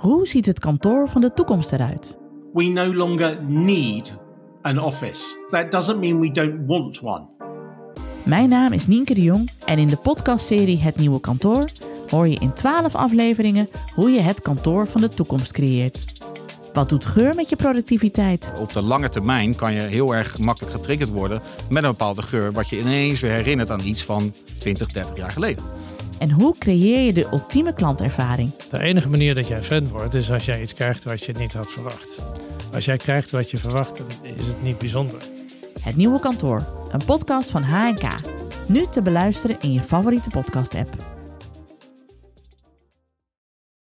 Hoe ziet het kantoor van de toekomst eruit? We no longer need an office. That doesn't mean we don't want one. Mijn naam is Nienke de Jong en in de podcastserie Het Nieuwe Kantoor hoor je in 12 afleveringen hoe je het kantoor van de toekomst creëert. Wat doet geur met je productiviteit? Op de lange termijn kan je heel erg makkelijk getriggerd worden met een bepaalde geur, wat je ineens weer herinnert aan iets van 20, 30 jaar geleden. En hoe creëer je de ultieme klantervaring? De enige manier dat jij fan wordt is als jij iets krijgt wat je niet had verwacht. Als jij krijgt wat je verwacht, dan is het niet bijzonder. Het Nieuwe Kantoor, een podcast van HNK. Nu te beluisteren in je favoriete podcast-app.